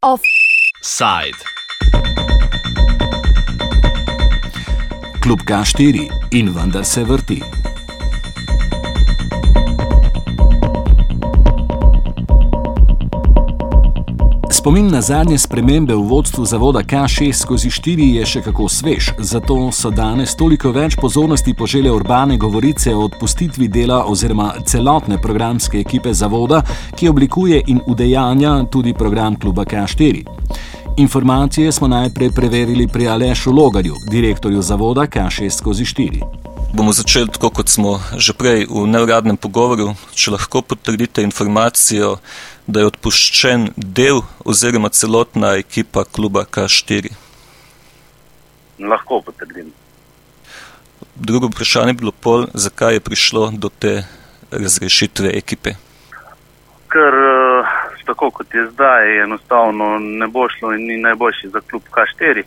Offside. Klub K4 in vendar se vrti. Spomin na zadnje spremembe v vodstvu zavoda K6 skozi 4 je še kako svež, zato so danes toliko več pozornosti požele urbane govorice o odpustitvi dela oziroma celotne programske ekipe zavoda, ki oblikuje in udejanja tudi program kluba K4. Informacije smo najprej preverili pri Alešu Logarju, direktorju zavoda K6 skozi 4. Bomo začeli tako, kot smo že prej v neuradnem pogovoru. Če lahko potrdite informacijo, da je odpuščen del oziroma celotna ekipa kluba K4. Lahko potrdim. Drugo vprašanje je bilo pol, zakaj je prišlo do te razrešitve ekipe. Ker eh, tako kot je zdaj, enostavno ne bo šlo in ni najboljši za klub K4.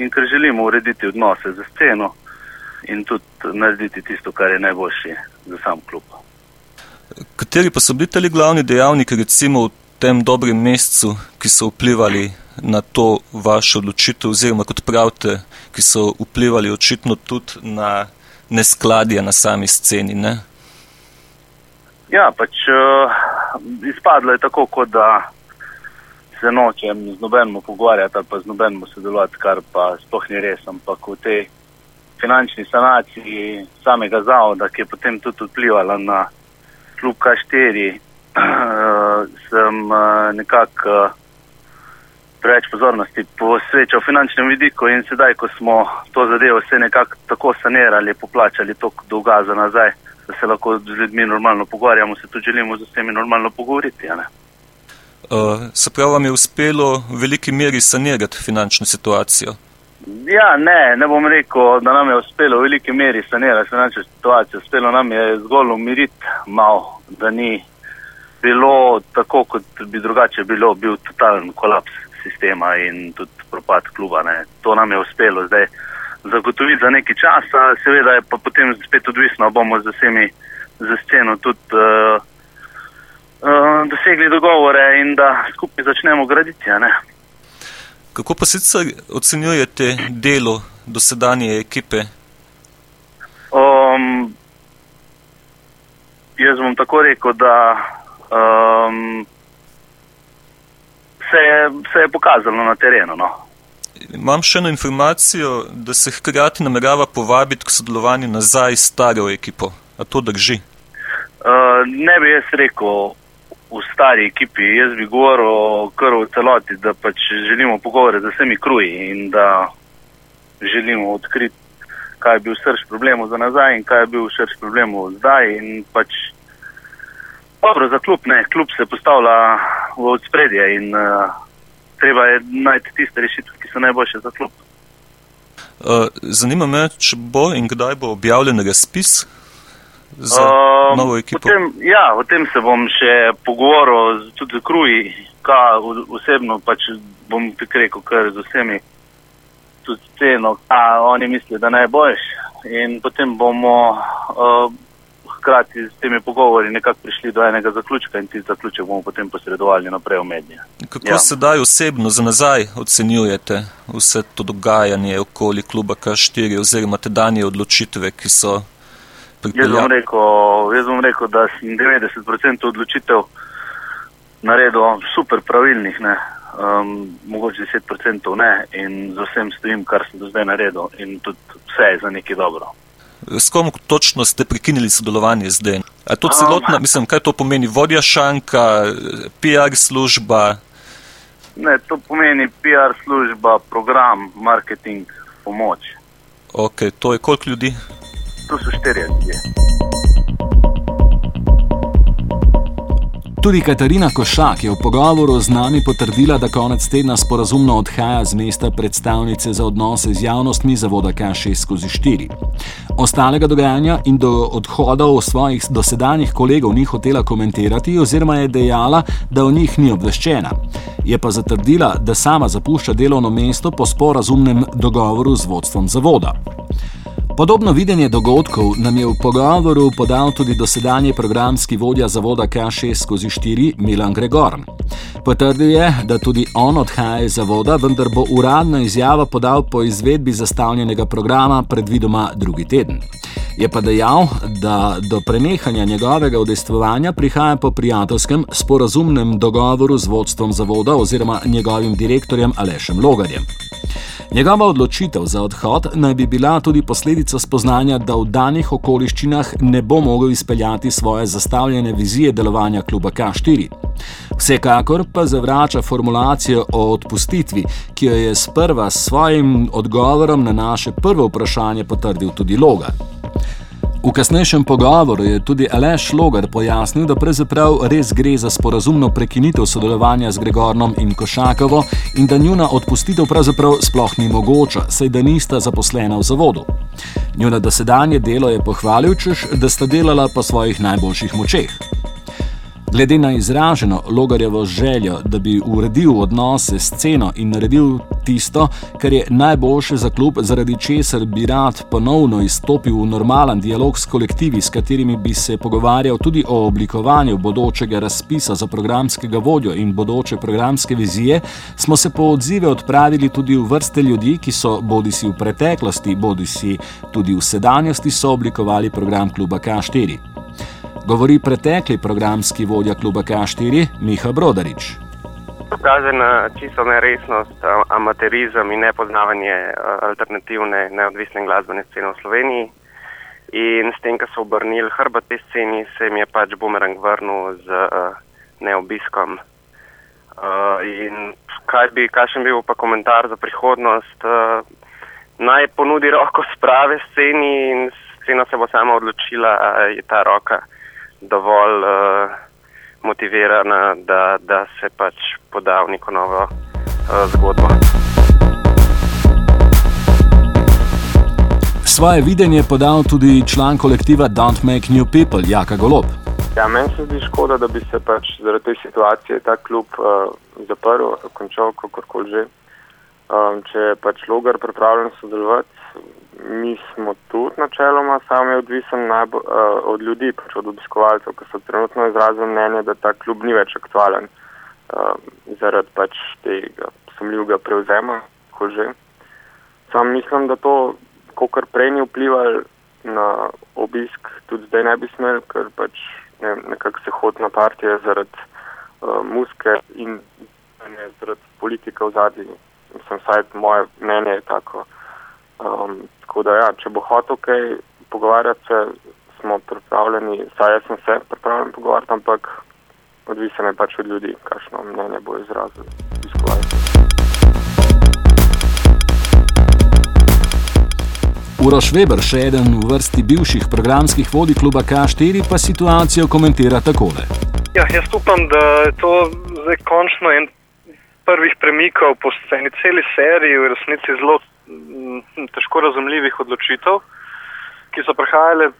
In ker želimo urediti odnose za sceno in tudi narediti tisto, kar je najboljše za sam klub. Kateri pa so bili tali glavni dejavniki, recimo v tem dobrem mesecu, ki so vplivali na to vašo odločitev, oziroma kot pravite, ki so vplivali očitno tudi na neskladje na sami sceni? Ne? Ja, pač uh, izpadlo je tako, kot da se nočem z nobenim pogovarjati ali pa z nobenim sodelovati, kar pa sploh ni res, ampak v tej finančni sanaciji samega zavoda, ki je potem tudi vplivala na klub K4, sem nekako preveč pozornosti posvečal finančnem vidiku in sedaj, ko smo to zadevo vse nekako tako sanirali, poplačali tok dolga za nazaj, da se lahko z ljudmi normalno pogovarjamo, se tudi želimo z vsemi normalno pogovoriti. Uh, se pravi, vam je uspelo v veliki meri sanirati finančno situacijo? Ja, ne, ne bom rekel, da nam je uspelo v veliki meri sanirati finančno situacijo. Uspelo nam je zgolj umiriti malo, da ni bilo tako, kot bi drugače bilo, bil totalen kolaps sistema in tudi propad kluba. Ne. To nam je uspelo zdaj zagotoviti za nekaj časa, seveda je pa potem spet odvisno, bomo z vsemi za sceno tudi uh, uh, dosegli dogovore in da skupaj začnemo graditi. Ne. Kako pa sicer ocenjujete delo dosedanje ekipe? Um, jaz bom tako rekel, da um, se, je, se je pokazalo na terenu. No. Imam še eno informacijo, da se hkrati namerava povabiti k sodelovanju nazaj s staro ekipo. A to drži? Uh, ne bi jaz rekel v stari ekipi, jaz bi govoril kar v celoti, da pač želimo pogovore z vsemi kruji in da želimo odkriti, kaj je bil srč problemov za nazaj in kaj je bil srč problemov zdaj. In pač dobro za klub, ne, klub se postavlja v odspredje in uh, treba je najti tiste rešitve, ki so najboljše za klub. Uh, zanima me, če bo in kdaj bo objavljen razpis za Um, novo ekipo. Potem, ja, o tem se bom še pogovoril tudi z Kruji, ka osebno pač bom tako rekel, kar z vsemi, tudi ceno, a oni mislijo, da najboljš. In potem bomo uh, hkrati s temi pogovori nekako prišli do enega zaključka in ti zaključek bomo potem posredovali naprej v medije. Kako Ja. sedaj osebno za nazaj ocenjujete vse to dogajanje okoli kluba K4 oziroma te danje odločitve, ki so Jaz bom, pripeljali? rekel, jaz bom rekel, da sem 90% odločitev naredil super pravilnih, ne. Um, mogoče 10% ne in z vsem stojim, kar sem do zdaj naredil in tudi vse je za nekaj dobro. S kom točno ste prekinili sodelovanje zdaj? A to Um, celotna, mislim, kaj to pomeni? Vodja šanka, PR služba, Ne, to pomeni PR služba, program, marketing, pomoč. ok, to je koliko ljudi? To so štirje ljudje. Tudi Katarina Košak je v pogovoru z nami potrdila, da konec tedna sporazumno odhaja z mesta predstavnice za odnose z javnostmi zavoda K6 skozi 4. Ostalega dogajanja in do odhodov svojih dosedanjih kolegov ni hotela komentirati oziroma je dejala, da o njih ni obveščena. Je pa zatrdila, da sama zapušča delovno mesto po sporazumnem dogovoru z vodstvom zavoda. Podobno videnje dogodkov nam je v pogovoru podal tudi dosedanji programski vodja zavoda K6 skozi 4 Milan Gregor. Potrdil je, da tudi on odhaja iz zavoda, vendar bo uradno izjavo podal po izvedbi zastavljenega programa predvidoma drugi teden. Je pa dejal, da do prenehanja njegovega udejstvovanja prihaja po prijateljskem, sporazumnem dogovoru z vodstvom zavoda oziroma njegovim direktorjem Alešem Logarjem. Njegova odločitev za odhod naj bi bila tudi posledica spoznanja, da v danih okoliščinah ne bo mogel izpeljati svoje zastavljene vizije delovanja kluba K4. Vsekakor pa zavrača formulacijo o odpustitvi, ki jo je sprva s svojim odgovorom na naše prvo vprašanje potrdil tudi Logar. V kasnejšem pogovoru je tudi Aleš Logar pojasnil, da pravzaprav res gre za sporazumno prekinitev sodelovanja z Gregornom in Košakovo in da njuna odpustitev pravzaprav sploh ni mogoča, saj da nista zaposlena v zavodu. Njuna dosedanje delo je pohvalil, češ, da sta delala po svojih najboljših močeh. Glede na izraženo Logarjevo željo, da bi uredil odnose s sceno in naredil tisto, kar je najboljše za klub, zaradi česar bi rad ponovno izstopil v normalen dialog s kolektivi, s katerimi bi se pogovarjal tudi o oblikovanju bodočega razpisa za programskega vodjo in bodoče programske vizije, smo se po odzive odpravili tudi v vrste ljudi, ki so bodi si v preteklosti, bodi si tudi v sedanjosti sooblikovali program kluba K4 govori pretekli programski vodja kluba K4 Miha Brodarič. Kaže na čisto neresnost, amaterizem in nepoznavanje alternativne neodvisne glasbene scene v Sloveniji. In s tem, ko so obrnili hrbet te sceni, se jim je pač bumerang vrnil z neobiskom. In kaj bi, kakšen bil pa komentar za prihodnost? Naj ponudi roko sprave sceni in scena se bo sama odločila, ali je ta roka dovolj uh, motivirana, da, da se pač poda v neko novo uh, zgodbo. Svoje videnje je podal tudi član kolektiva Don't Make New People, Jaka Golob. Ja, meni se zdi škoda, da bi se pač zaradi te situacije ta klub uh, zaprl, končal, kako koli že. Um, če je pač logar pripravljen sodelovati, mi smo tudi načeloma sami odvisen najbo, uh, od ljudi, pač od obiskovalcev, ki so trenutno izrazili mnenje, da ta klub ni več aktualen uh, zaradi pač tega sumljivega prevzema, ko že. Sam mislim, da to, kar prej ni vplivalo na obisk, tudi zdaj ne bi smel, ker pač ne, nekako se hod na partije zaradi uh, muske in ne zaradi politike v zadnji. Mislim, saj moje mnenje je tako. Um, tako da, ja, če bo hotel kaj pogovarjati, se, smo pripravljeni, saj jaz sem se pripravljen pogovarjati, ampak odvisno je pač od ljudi, kakšno mnenje bo izrazil. Uroš Weber, še eden v vrsti bivših programskih vodij kluba K4, pa situacijo komentira takole. Ja, jaz upam, da je to zdaj končno en prvih premikov po sceni celi seriji, v resnici zelo Mm, težko razumljivih odločitev, ki so prihajale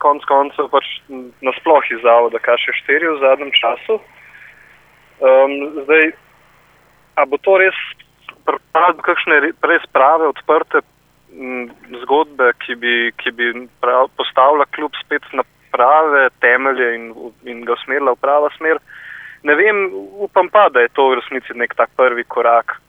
konec koncev pač nasploh iz zavoda KŠ4 v zadnjem času. Um, zdaj, a bo to res pripravljeno kakšne res prave, odprte m, zgodbe, ki bi, ki bi prav, postavila kljub spet na prave temelje in, in ga usmerila v prava smer. Ne vem, upam pa, da je to v resnici nek tak prvi korak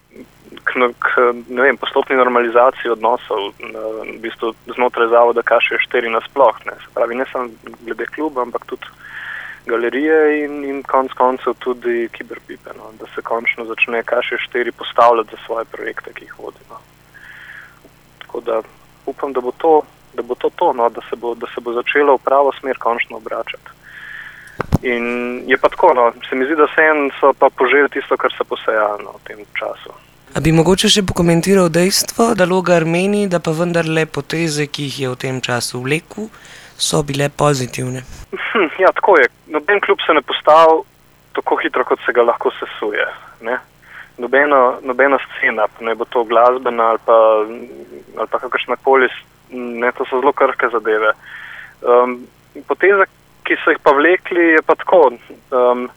k, k vem, postopni normalizaciji odnosov v bistvu znotraj zavoda Kaše 4 nasploh. Ne. Se pravi, ne samo glede kluba, ampak tudi galerije in, in konc koncev tudi kiberpipe, no. da se končno začne Kaše 4 postavljati za svoje projekte, ki jih vodi. No. Tako da upam, da bo to, da bo to, to no, da, se bo, da se bo začelo v pravo smer končno obračati. In je pa tako, no, se mi zdi, da se en so pa poželi tisto, kar se poseja no, v tem času. A bi mogoče še pokomentiral dejstvo, da Logar meni, da pa vendarle poteze, ki jih je v tem času vlekel, so bile pozitivne? Hm, ja, tako je. Noben klub se ne postavi tako hitro, kot se ga lahko sesuje. Nobena, nobena scena, ne bo to glasbena ali pa, ali pa kakršna koli, to so zelo krhke zadeve. Um, poteze, ki so jih pa vlekli, je pa tako. Um,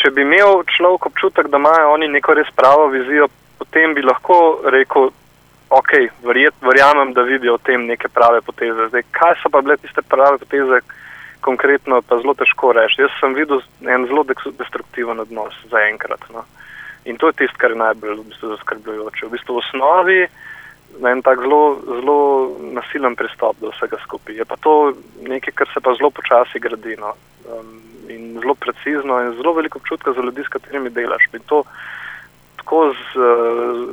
če bi imel človek občutek, da imajo oni neko res pravo vizijo, potem bi lahko rekel, ok, verjet, verjamem, da vidijo v tem neke prave poteze. Zdaj, kaj so pa bile tiste prave poteze, konkretno pa zelo težko reči. Jaz sem videl en zelo destruktiven odnos za enkrat. No. In to je tisto, kar je najbolj v bistvu, zaskrbljujoče. V bistvu v osnovi je en tak zelo, zelo nasilen pristop do vsega skupaj. Je pa to nekaj, kar se pa zelo počasi gradi. No. Um, in zelo precizno in zelo veliko občutka za ljudi, s katerimi delaš. In to tako z,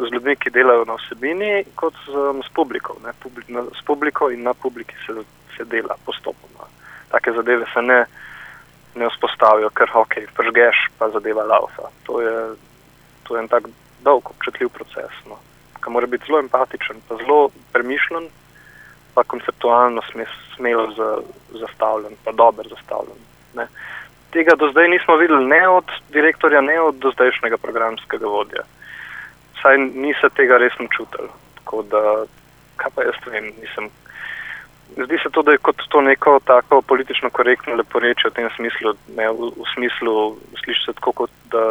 z ljudmi, ki delajo na vsebini, kot z, z publiko. Publi, na, s publiko in na publiki se, se dela postopoma. Take zadeve se ne, ne vzpostavijo, ker ok, pržgeš, pa zadeva laufa. To je, to je en tak dolg, občutljiv proces, no, ki mora biti zelo empatičen, pa zelo premišljen, pa konceptualno smelo za, zastavljen, pa dober zastavljen. Ne tega do zdaj nismo videli ne od direktorja, ne od dozdajšnjega programskega vodja. Saj ni se tega resno čutili. Tako da, kaj pa jaz vem, nisem. Zdi se to, da je kot to neko tako politično korektno leporeče v tem smislu, ne, v, v smislu, sliši se tako, kot da,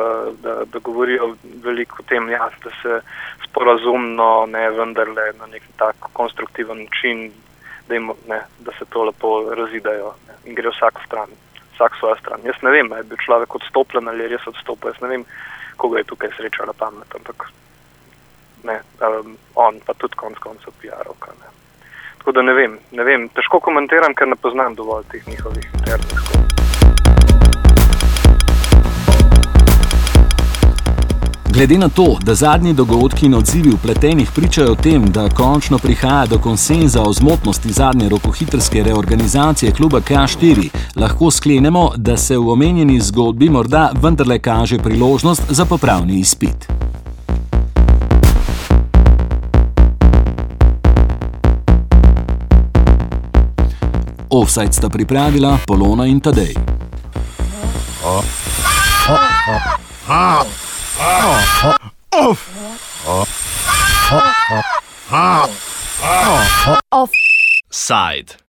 da, govorijo veliko o tem, ja, da se sporazumno, ne vendarle na nek tak konstruktiven način, da, im, ne, da se to lepo razidajo ne, in gre vsak v stran vsak svojo stran. Jaz ne vem, ali je bil človek odstopljen ali je res odstopil. Jaz ne vem, koga je tukaj sreča na pamet, ampak ne, um, on pa tudi konc koncev PR-ovka. Tako da ne vem, ne vem, težko komentiram, ker ne poznam dovolj teh njihovih internih Glede na to, da zadnji dogodki in odzivi vpletenih pričajo o tem, da končno prihaja do konsenza o zmotnosti zadnje rokohitrske reorganizacije kluba K4, lahko sklenemo, da se v omenjeni zgodbi morda vendarle kaže priložnost za popravni izpit. Offside sta pripravila Polona in Tadej. Oh. Oh. Oh. Oh. Offside.